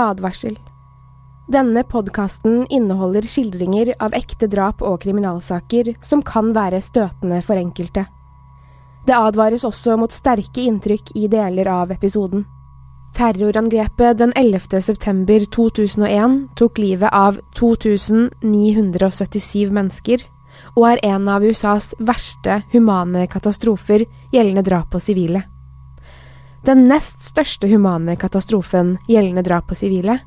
Advarsel. Denne podkasten inneholder skildringer av ekte drap og kriminalsaker som kan være støtende for enkelte. Det advares også mot sterke inntrykk i deler av episoden. Terrorangrepet den 11. september 2001 tok livet av 2977 mennesker, og er en av USAs verste humane katastrofer gjeldende drap på sivile. Den nest største humane katastrofen gjeldende drap på sivile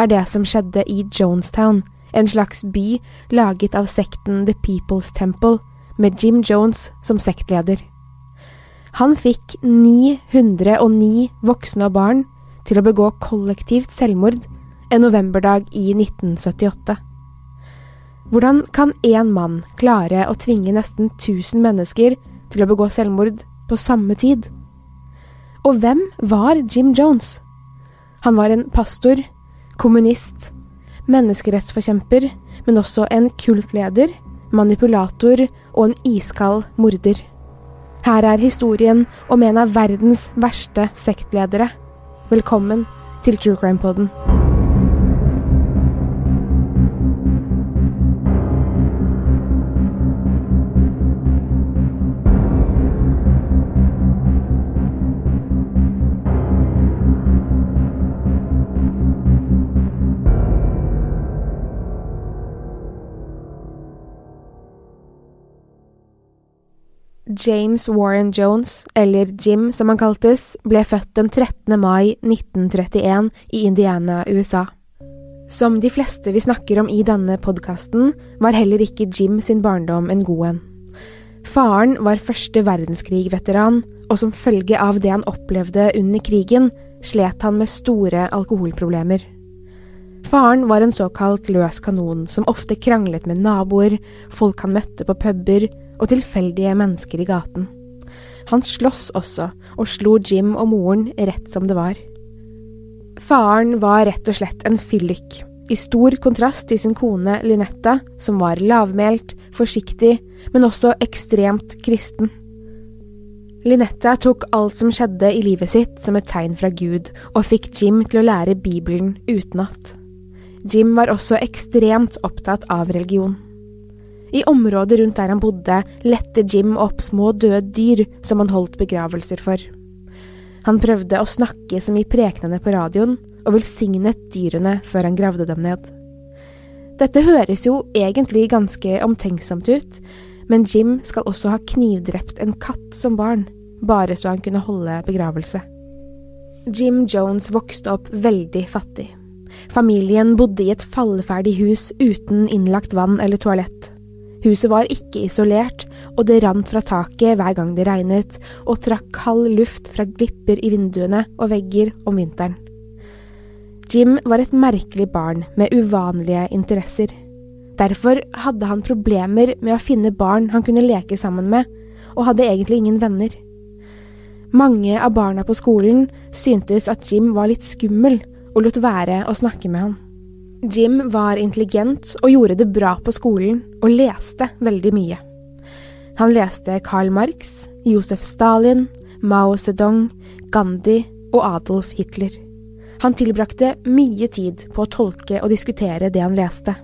er det som skjedde i Jonestown, en slags by laget av sekten The People's Temple, med Jim Jones som sektleder. Han fikk 909 voksne og barn til å begå kollektivt selvmord en novemberdag i 1978. Hvordan kan én mann klare å tvinge nesten 1000 mennesker til å begå selvmord på samme tid? Og hvem var Jim Jones? Han var en pastor, kommunist, menneskerettsforkjemper, men også en kultleder, manipulator og en iskald morder. Her er historien om en av verdens verste sektledere. Velkommen til True Crime Poden. James Warren Jones, eller Jim som han kaltes, ble født den 13. mai 1931 i Indiana, USA. Som de fleste vi snakker om i denne podkasten, var heller ikke Jim sin barndom en god en. Faren var første verdenskrig-veteran, og som følge av det han opplevde under krigen, slet han med store alkoholproblemer. Faren var en såkalt løs kanon som ofte kranglet med naboer, folk han møtte på puber, og tilfeldige mennesker i gaten. Han sloss også, og slo Jim og moren rett som det var. Faren var rett og slett en fyllik, i stor kontrast til sin kone Lynetta, som var lavmælt, forsiktig, men også ekstremt kristen. Lynetta tok alt som skjedde i livet sitt som et tegn fra Gud, og fikk Jim til å lære Bibelen utenat. Jim var også ekstremt opptatt av religion. I området rundt der han bodde, lette Jim opp små døde dyr som han holdt begravelser for. Han prøvde å snakke som i prekenene på radioen, og velsignet dyrene før han gravde dem ned. Dette høres jo egentlig ganske omtenksomt ut, men Jim skal også ha knivdrept en katt som barn, bare så han kunne holde begravelse. Jim Jones vokste opp veldig fattig. Familien bodde i et falleferdig hus uten innlagt vann eller toalett. Huset var ikke isolert, og det rant fra taket hver gang det regnet, og trakk kald luft fra glipper i vinduene og vegger om vinteren. Jim var et merkelig barn med uvanlige interesser. Derfor hadde han problemer med å finne barn han kunne leke sammen med, og hadde egentlig ingen venner. Mange av barna på skolen syntes at Jim var litt skummel, og lot være å snakke med han. Jim var intelligent og gjorde det bra på skolen, og leste veldig mye. Han leste Karl Marx, Josef Stalin, Mao Zedong, Gandhi og Adolf Hitler. Han tilbrakte mye tid på å tolke og diskutere det han leste.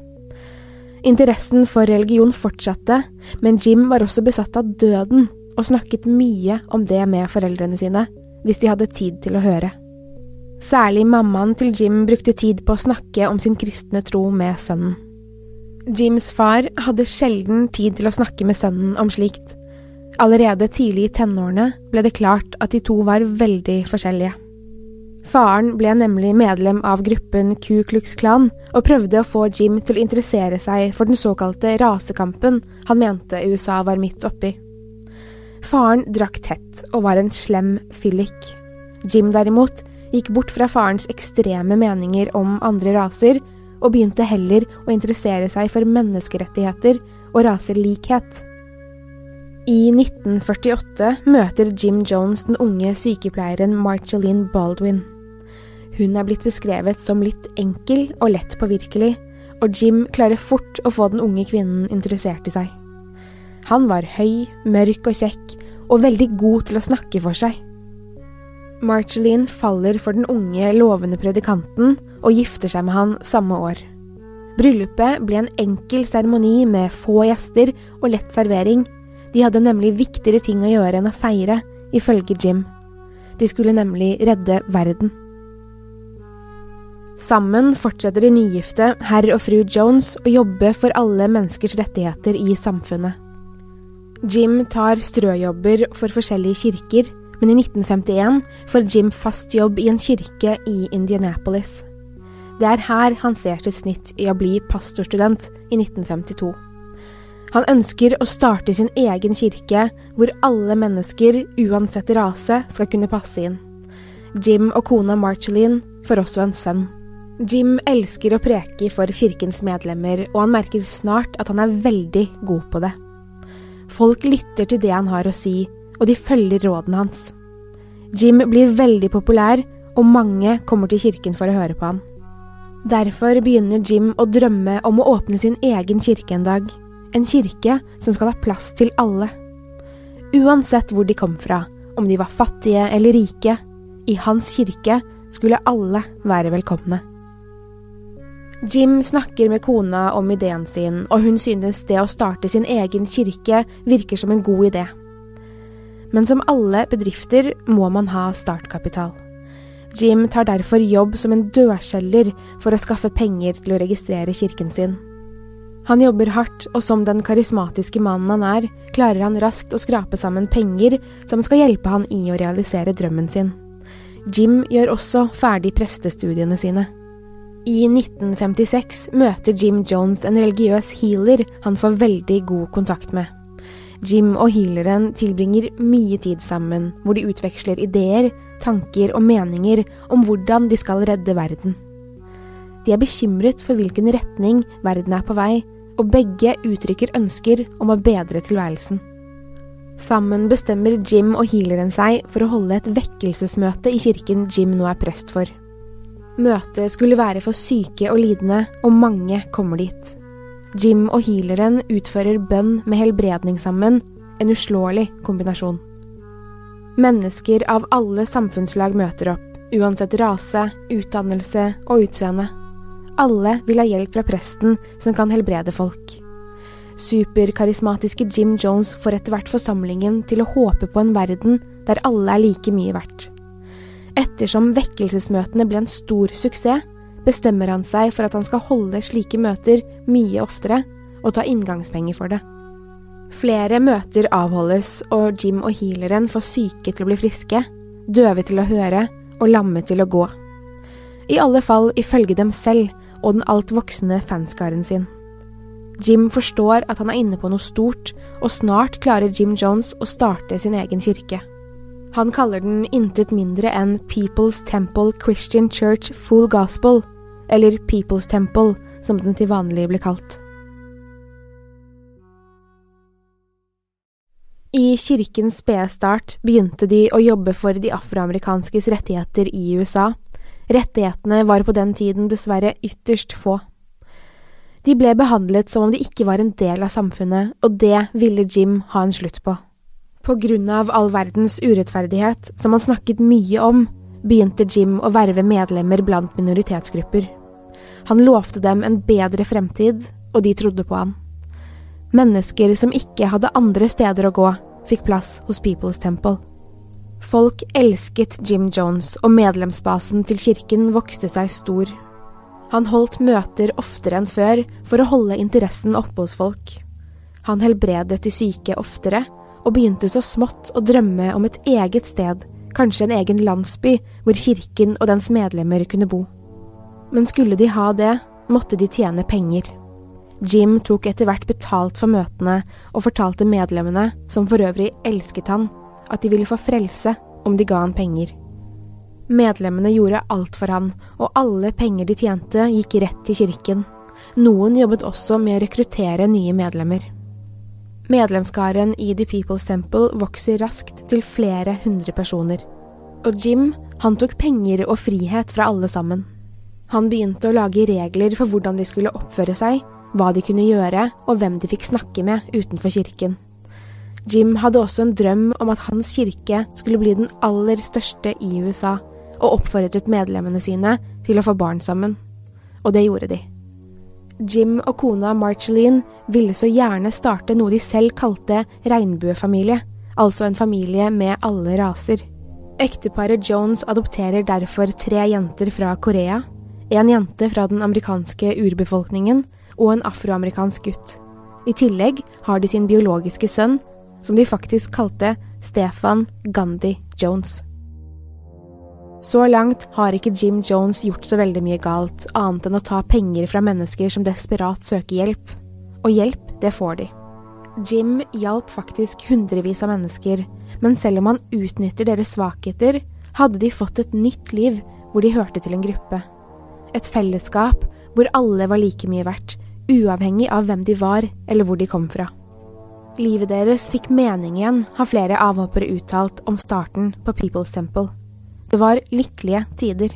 Interessen for religion fortsatte, men Jim var også besatt av døden og snakket mye om det med foreldrene sine, hvis de hadde tid til å høre. Særlig mammaen til Jim brukte tid på å snakke om sin kristne tro med sønnen. Jims far hadde sjelden tid til å snakke med sønnen om slikt. Allerede tidlig i tenårene ble det klart at de to var veldig forskjellige. Faren ble nemlig medlem av gruppen Ku Klux Klan og prøvde å få Jim til å interessere seg for den såkalte rasekampen han mente USA var midt oppi. Faren drakk tett og var en slem fyllik. Jim derimot gikk bort fra farens ekstreme meninger om andre raser, og begynte heller å interessere seg for menneskerettigheter og raselikhet. I 1948 møter Jim Jones den unge sykepleieren Marceline Baldwin. Hun er blitt beskrevet som litt enkel og lett påvirkelig, og Jim klarer fort å få den unge kvinnen interessert i seg. Han var høy, mørk og kjekk, og veldig god til å snakke for seg. Marceline faller for den unge, lovende predikanten og gifter seg med han samme år. Bryllupet ble en enkel seremoni med få gjester og lett servering. De hadde nemlig viktigere ting å gjøre enn å feire, ifølge Jim. De skulle nemlig redde verden. Sammen fortsetter de nygifte, herr og fru Jones, å jobbe for alle menneskers rettigheter i samfunnet. Jim tar strøjobber for forskjellige kirker, men i 1951 får Jim fast jobb i en kirke i Indianapolis. Det er her han ser sitt snitt i å bli pastorstudent i 1952. Han ønsker å starte sin egen kirke, hvor alle mennesker, uansett rase, skal kunne passe inn. Jim og kona Marceline får også en sønn. Jim elsker å preke for kirkens medlemmer, og han merker snart at han er veldig god på det. Folk lytter til det han har å si, og de følger rådene hans. Jim blir veldig populær, og mange kommer til kirken for å høre på han. Derfor begynner Jim å drømme om å åpne sin egen kirke en dag. En kirke som skal ha plass til alle. Uansett hvor de kom fra, om de var fattige eller rike, i hans kirke skulle alle være velkomne. Jim snakker med kona om ideen sin, og hun synes det å starte sin egen kirke virker som en god idé. Men som alle bedrifter må man ha startkapital. Jim tar derfor jobb som en dørselger for å skaffe penger til å registrere kirken sin. Han jobber hardt, og som den karismatiske mannen han er, klarer han raskt å skrape sammen penger som skal hjelpe han i å realisere drømmen sin. Jim gjør også ferdig prestestudiene sine. I 1956 møter Jim Jones en religiøs healer han får veldig god kontakt med. Jim og healeren tilbringer mye tid sammen, hvor de utveksler ideer, tanker og meninger om hvordan de skal redde verden. De er bekymret for hvilken retning verden er på vei, og begge uttrykker ønsker om å bedre tilværelsen. Sammen bestemmer Jim og healeren seg for å holde et vekkelsesmøte i kirken Jim nå er prest for. Møtet skulle være for syke og lidende, og mange kommer dit. Jim og healeren utfører bønn med helbredning sammen, en uslåelig kombinasjon. Mennesker av alle samfunnslag møter opp, uansett rase, utdannelse og utseende. Alle vil ha hjelp fra presten som kan helbrede folk. Superkarismatiske Jim Jones får etter hvert forsamlingen til å håpe på en verden der alle er like mye verdt. Ettersom vekkelsesmøtene ble en stor suksess, bestemmer han seg for at han skal holde slike møter mye oftere og ta inngangspenger for det. Flere møter avholdes, og Jim og healeren får syke til å bli friske, døve til å høre og lamme til å gå. I alle fall ifølge dem selv og den alt voksende fanskaren sin. Jim forstår at han er inne på noe stort, og snart klarer Jim Jones å starte sin egen kirke. Han kaller den intet mindre enn People's Temple Christian Church Full Gospel, eller People's Temple, som den til vanlig blir kalt. I kirkens spede start begynte de å jobbe for de afroamerikanskes rettigheter i USA. Rettighetene var på den tiden dessverre ytterst få. De ble behandlet som om de ikke var en del av samfunnet, og det ville Jim ha en slutt på. På grunn av all verdens urettferdighet, som han snakket mye om, begynte Jim å verve medlemmer blant minoritetsgrupper. Han lovte dem en bedre fremtid, og de trodde på han. Mennesker som ikke hadde andre steder å gå, fikk plass hos People's Temple. Folk elsket Jim Jones, og medlemsbasen til kirken vokste seg stor. Han holdt møter oftere enn før for å holde interessen oppe hos folk. Han helbredet de syke oftere, og begynte så smått å drømme om et eget sted, kanskje en egen landsby, hvor kirken og dens medlemmer kunne bo. Men skulle de ha det, måtte de tjene penger. Jim tok etter hvert betalt for møtene og fortalte medlemmene, som for øvrig elsket han, at de ville få frelse om de ga han penger. Medlemmene gjorde alt for han, og alle penger de tjente, gikk rett til kirken. Noen jobbet også med å rekruttere nye medlemmer. Medlemskaren i The People's Temple vokser raskt til flere hundre personer. Og Jim, han tok penger og frihet fra alle sammen. Han begynte å lage regler for hvordan de skulle oppføre seg, hva de kunne gjøre og hvem de fikk snakke med utenfor kirken. Jim hadde også en drøm om at hans kirke skulle bli den aller største i USA, og oppfordret medlemmene sine til å få barn sammen. Og det gjorde de. Jim og kona Marceline ville så gjerne starte noe de selv kalte regnbuefamilie, altså en familie med alle raser. Ekteparet Jones adopterer derfor tre jenter fra Korea, en jente fra den amerikanske urbefolkningen og en afroamerikansk gutt. I tillegg har de sin biologiske sønn, som de faktisk kalte Stefan Gandhi Jones. Så langt har ikke Jim Jones gjort så veldig mye galt, annet enn å ta penger fra mennesker som desperat søker hjelp. Og hjelp, det får de. Jim hjalp faktisk hundrevis av mennesker, men selv om han utnytter deres svakheter, hadde de fått et nytt liv hvor de hørte til en gruppe. Et fellesskap hvor alle var like mye verdt, uavhengig av hvem de var eller hvor de kom fra. Livet deres fikk mening igjen, har flere avhoppere uttalt om starten på People's Temple. Det var lykkelige tider.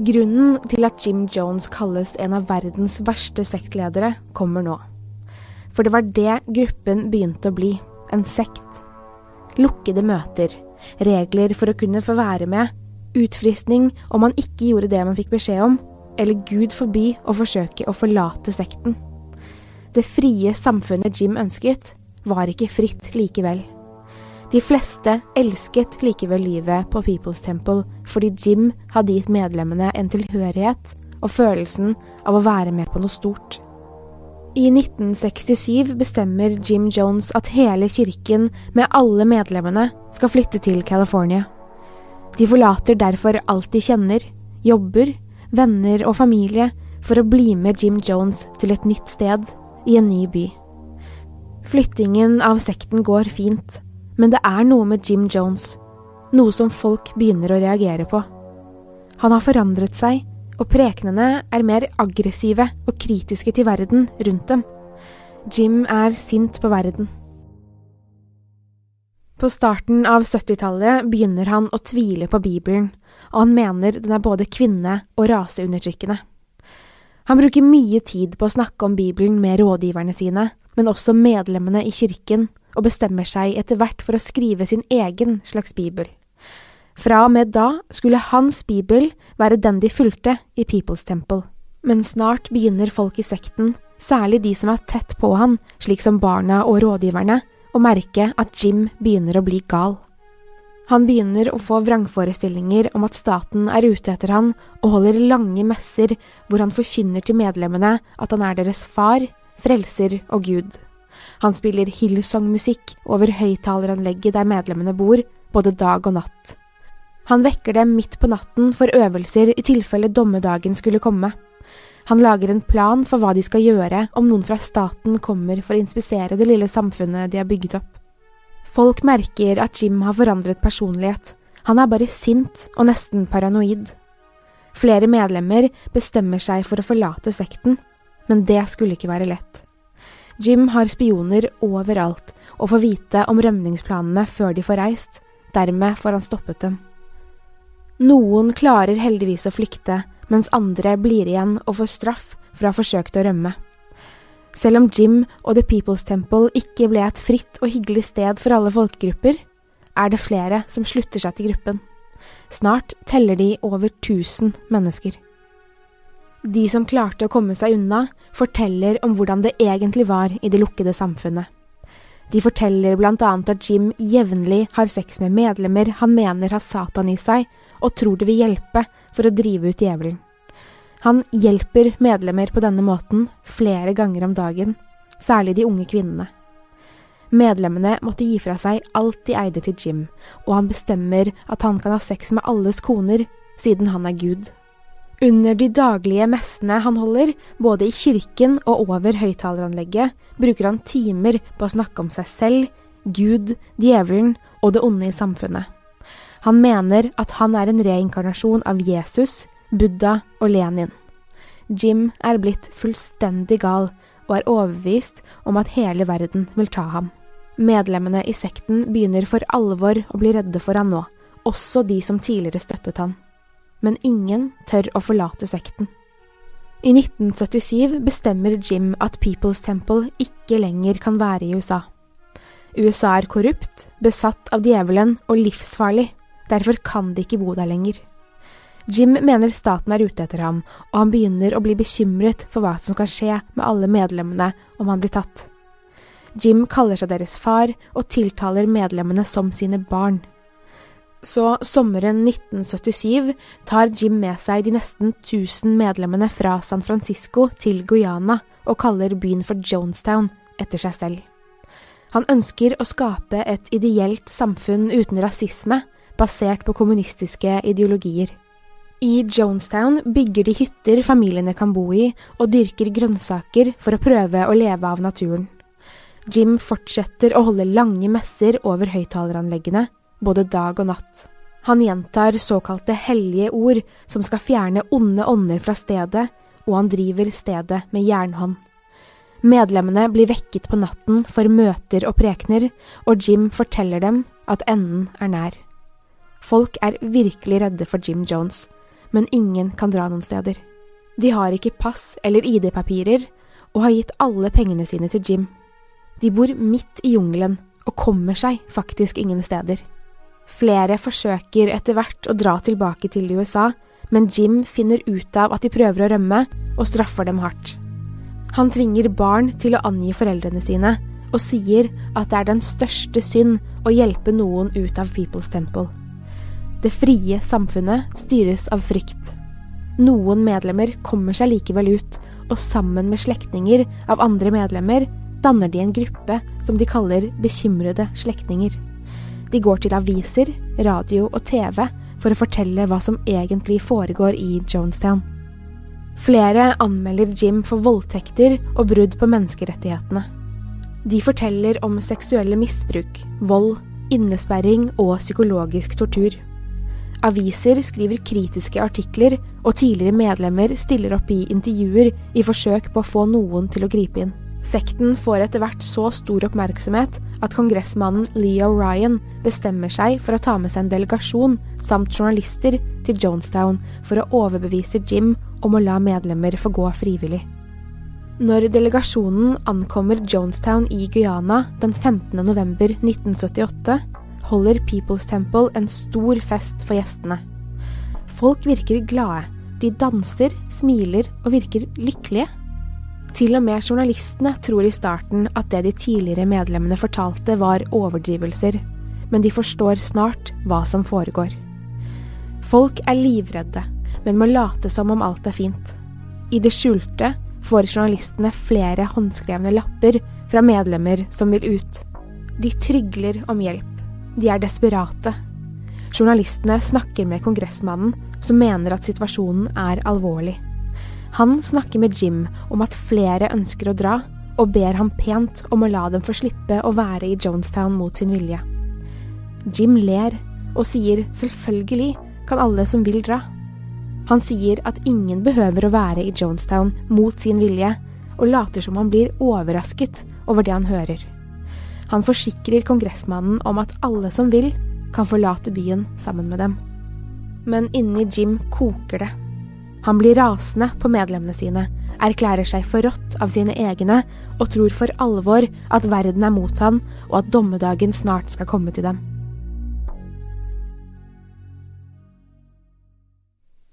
Grunnen til at Jim Jones kalles en av verdens verste sektledere, kommer nå. For det var det gruppen begynte å bli, en sekt. Lukkede møter, regler for å kunne få være med, utfristning om man ikke gjorde det man fikk beskjed om, eller Gud forby å forsøke å forlate sekten. Det frie samfunnet Jim ønsket, var ikke fritt likevel. De fleste elsket likevel livet på People's Temple fordi Jim hadde gitt medlemmene en tilhørighet og følelsen av å være med på noe stort. I 1967 bestemmer Jim Jones at hele kirken med alle medlemmene skal flytte til California. De forlater derfor alt de kjenner, jobber, venner og familie for å bli med Jim Jones til et nytt sted, i en ny by. Flyttingen av sekten går fint, men det er noe med Jim Jones, noe som folk begynner å reagere på. Han har forandret seg, og prekenene er mer aggressive og kritiske til verden rundt dem. Jim er sint på verden. På starten av 70-tallet begynner han å tvile på Bibelen, og han mener den er både kvinne- og raseundertrykkende. Han bruker mye tid på å snakke om Bibelen med rådgiverne sine, men også medlemmene i kirken, og bestemmer seg etter hvert for å skrive sin egen slags bibel. Fra og med da skulle hans bibel være den de fulgte i People's Temple. Men snart begynner folk i sekten, særlig de som er tett på han, slik som barna og rådgiverne, å merke at Jim begynner å bli gal. Han begynner å få vrangforestillinger om at staten er ute etter han, og holder lange messer hvor han forkynner til medlemmene at han er deres far, frelser og Gud. Han spiller Hillsong-musikk over høyttaleranlegget der medlemmene bor, både dag og natt. Han vekker dem midt på natten for øvelser i tilfelle dommedagen skulle komme. Han lager en plan for hva de skal gjøre om noen fra staten kommer for å inspisere det lille samfunnet de har bygget opp. Folk merker at Jim har forandret personlighet. Han er bare sint og nesten paranoid. Flere medlemmer bestemmer seg for å forlate sekten, men det skulle ikke være lett. Jim har spioner overalt og får vite om rømningsplanene før de får reist, dermed får han stoppet dem. Noen klarer heldigvis å flykte, mens andre blir igjen og får straff for å ha forsøkt å rømme. Selv om Jim og The People's Temple ikke ble et fritt og hyggelig sted for alle folkegrupper, er det flere som slutter seg til gruppen. Snart teller de over tusen mennesker. De som klarte å komme seg unna, forteller om hvordan det egentlig var i det lukkede samfunnet. De forteller annet at Jim jevnlig har sex med medlemmer han mener har Satan i seg, og tror det vil hjelpe for å drive ut djevelen. Han hjelper medlemmer på denne måten flere ganger om dagen, særlig de unge kvinnene. Medlemmene måtte gi fra seg alt de eide til Jim, og han bestemmer at han kan ha sex med alles koner, siden han er Gud. Under de daglige messene han holder, både i kirken og over høyttaleranlegget, bruker han timer på å snakke om seg selv, Gud, djevelen og det onde i samfunnet. Han mener at han er en reinkarnasjon av Jesus, Buddha og Lenin. Jim er blitt fullstendig gal og er overbevist om at hele verden vil ta ham. Medlemmene i sekten begynner for alvor å bli redde for han nå, også de som tidligere støttet han men ingen tør å forlate sekten. I 1977 bestemmer Jim at People's Temple ikke lenger kan være i USA. USA er korrupt, besatt av djevelen og livsfarlig, derfor kan de ikke bo der lenger. Jim mener staten er ute etter ham, og han begynner å bli bekymret for hva som kan skje med alle medlemmene om han blir tatt. Jim kaller seg deres far og tiltaler medlemmene som sine barn. Så sommeren 1977 tar Jim med seg de nesten 1000 medlemmene fra San Francisco til Guyana og kaller byen for Jonestown etter seg selv. Han ønsker å skape et ideelt samfunn uten rasisme, basert på kommunistiske ideologier. I Jonestown bygger de hytter familiene kan bo i, og dyrker grønnsaker for å prøve å leve av naturen. Jim fortsetter å holde lange messer over høyttaleranleggene, både dag og natt. Han gjentar såkalte hellige ord som skal fjerne onde ånder fra stedet, og han driver stedet med jernhånd. Medlemmene blir vekket på natten for møter og prekener, og Jim forteller dem at enden er nær. Folk er virkelig redde for Jim Jones, men ingen kan dra noen steder. De har ikke pass eller ID-papirer, og har gitt alle pengene sine til Jim. De bor midt i jungelen og kommer seg faktisk ingen steder. Flere forsøker etter hvert å dra tilbake til USA, men Jim finner ut av at de prøver å rømme, og straffer dem hardt. Han tvinger barn til å angi foreldrene sine, og sier at det er den største synd å hjelpe noen ut av People's Temple. Det frie samfunnet styres av frykt. Noen medlemmer kommer seg likevel ut, og sammen med slektninger av andre medlemmer danner de en gruppe som de kaller bekymrede slektninger. De går til aviser, radio og TV for å fortelle hva som egentlig foregår i Jonestown. Flere anmelder Jim for voldtekter og brudd på menneskerettighetene. De forteller om seksuelle misbruk, vold, innesperring og psykologisk tortur. Aviser skriver kritiske artikler, og tidligere medlemmer stiller opp i intervjuer i forsøk på å få noen til å gripe inn. Sekten får etter hvert så stor oppmerksomhet at kongressmannen Leo Ryan bestemmer seg for å ta med seg en delegasjon samt journalister til Jonestown for å overbevise Jim om å la medlemmer få gå frivillig. Når delegasjonen ankommer Jonestown i Guyana den 15. november 1978, holder People's Temple en stor fest for gjestene. Folk virker glade, de danser, smiler og virker lykkelige. Til og med journalistene tror i starten at det de tidligere medlemmene fortalte var overdrivelser, men de forstår snart hva som foregår. Folk er livredde, men må late som om alt er fint. I det skjulte får journalistene flere håndskrevne lapper fra medlemmer som vil ut. De trygler om hjelp. De er desperate. Journalistene snakker med kongressmannen, som mener at situasjonen er alvorlig. Han snakker med Jim om at flere ønsker å dra, og ber ham pent om å la dem få slippe å være i Jonestown mot sin vilje. Jim ler og sier selvfølgelig kan alle som vil dra. Han sier at ingen behøver å være i Jonestown mot sin vilje, og later som han blir overrasket over det han hører. Han forsikrer kongressmannen om at alle som vil, kan forlate byen sammen med dem. Men inni Jim koker det. Han blir rasende på medlemmene sine, erklærer seg forrådt av sine egne og tror for alvor at verden er mot han og at dommedagen snart skal komme til dem.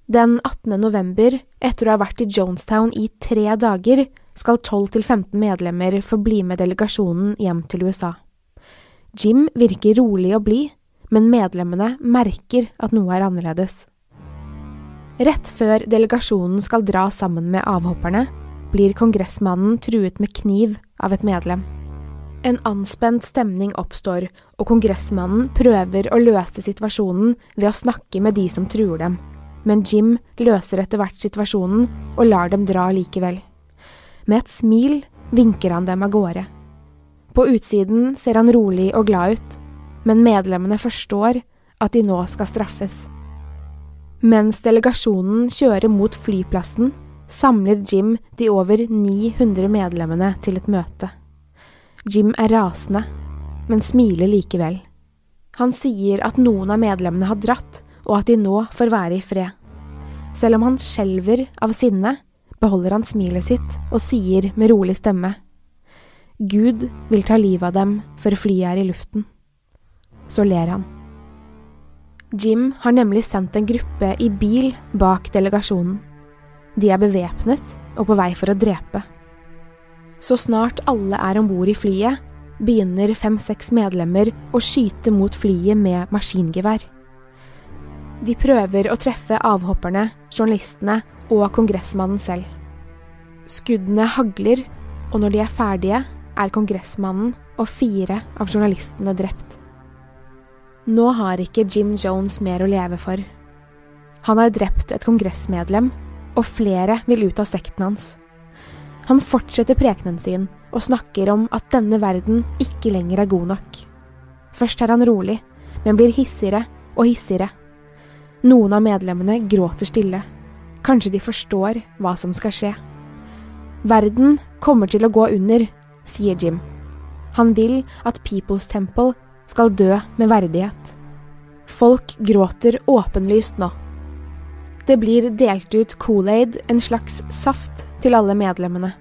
Den 18. november, etter å ha vært i Jonestown i tre dager, skal 12–15 medlemmer få bli med delegasjonen hjem til USA. Jim virker rolig og blid, men medlemmene merker at noe er annerledes. Rett før delegasjonen skal dra sammen med avhopperne, blir kongressmannen truet med kniv av et medlem. En anspent stemning oppstår, og kongressmannen prøver å løse situasjonen ved å snakke med de som truer dem, men Jim løser etter hvert situasjonen og lar dem dra likevel. Med et smil vinker han dem av gårde. På utsiden ser han rolig og glad ut, men medlemmene forstår at de nå skal straffes. Mens delegasjonen kjører mot flyplassen, samler Jim de over 900 medlemmene til et møte. Jim er rasende, men smiler likevel. Han sier at noen av medlemmene har dratt, og at de nå får være i fred. Selv om han skjelver av sinne, beholder han smilet sitt og sier med rolig stemme. Gud vil ta livet av dem før flyet er i luften. Så ler han. Jim har nemlig sendt en gruppe i bil bak delegasjonen. De er bevæpnet og på vei for å drepe. Så snart alle er om bord i flyet, begynner fem–seks medlemmer å skyte mot flyet med maskingevær. De prøver å treffe avhopperne, journalistene og kongressmannen selv. Skuddene hagler, og når de er ferdige, er kongressmannen og fire av journalistene drept. Nå har ikke Jim Jones mer å leve for. Han har drept et kongressmedlem, og flere vil ut av sekten hans. Han fortsetter prekenen sin og snakker om at denne verden ikke lenger er god nok. Først er han rolig, men blir hissigere og hissigere. Noen av medlemmene gråter stille. Kanskje de forstår hva som skal skje. Verden kommer til å gå under, sier Jim. Han vil at People's Temple skal dø med verdighet. Folk gråter åpenlyst nå. Det blir delt ut Kool-Aid, en slags saft, til alle medlemmene.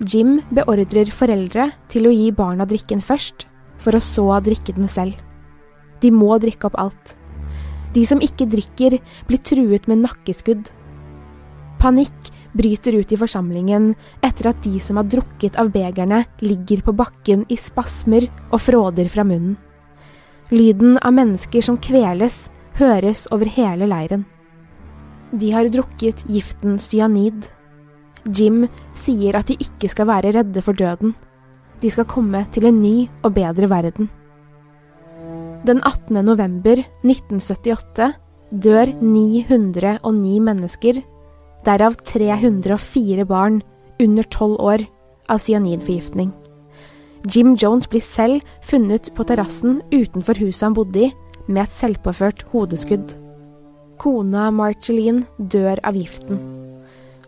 Jim beordrer foreldre til å gi barna drikken først, for å så drikke den selv. De må drikke opp alt. De som ikke drikker, blir truet med nakkeskudd. Panikk bryter ut i forsamlingen etter at de som har drukket av begerne, ligger på bakken i spasmer og fråder fra munnen. Lyden av mennesker som kveles, høres over hele leiren. De har drukket giften cyanid. Jim sier at de ikke skal være redde for døden. De skal komme til en ny og bedre verden. Den 18. november 1978 dør 909 mennesker, derav 304 barn under 12 år, av cyanidforgiftning. Jim Jones blir selv funnet på terrassen utenfor huset han bodde i, med et selvpåført hodeskudd. Kona Marceline dør av giften.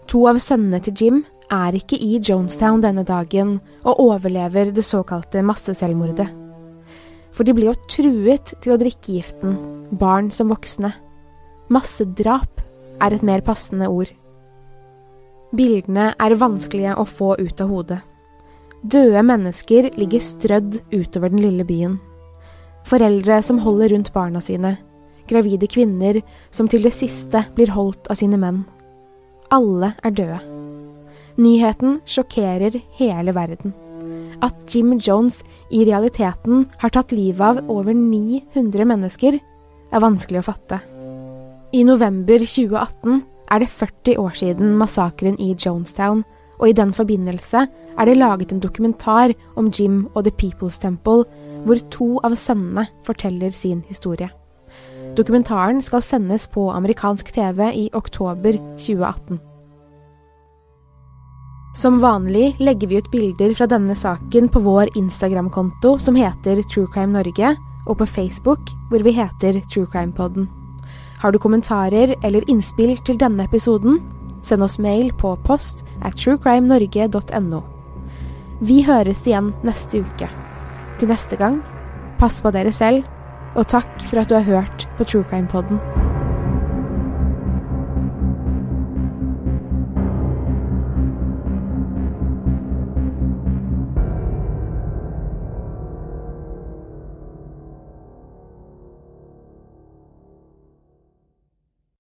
To av sønnene til Jim er ikke i Jonestown denne dagen og overlever det såkalte masseselvmordet. For de blir jo truet til å drikke giften, barn som voksne. Massedrap er et mer passende ord. Bildene er vanskelige å få ut av hodet. Døde mennesker ligger strødd utover den lille byen. Foreldre som holder rundt barna sine, gravide kvinner som til det siste blir holdt av sine menn. Alle er døde. Nyheten sjokkerer hele verden. At Jim Jones i realiteten har tatt livet av over 900 mennesker, er vanskelig å fatte. I november 2018 er det 40 år siden massakren i Jonestown, og i den forbindelse er det laget en dokumentar om Jim og The People's Temple, hvor to av sønnene forteller sin historie. Dokumentaren skal sendes på amerikansk TV i oktober 2018. Som vanlig legger vi ut bilder fra denne saken på vår Instagram-konto som heter True Crime Norge, og på Facebook hvor vi heter True Crime Podden. Har du kommentarer eller innspill til denne episoden, send oss mail på post at truecrimenorge.no. Vi høres igjen neste uke. Til neste gang, pass på dere selv og takk for at du har hørt på True Crime Podden.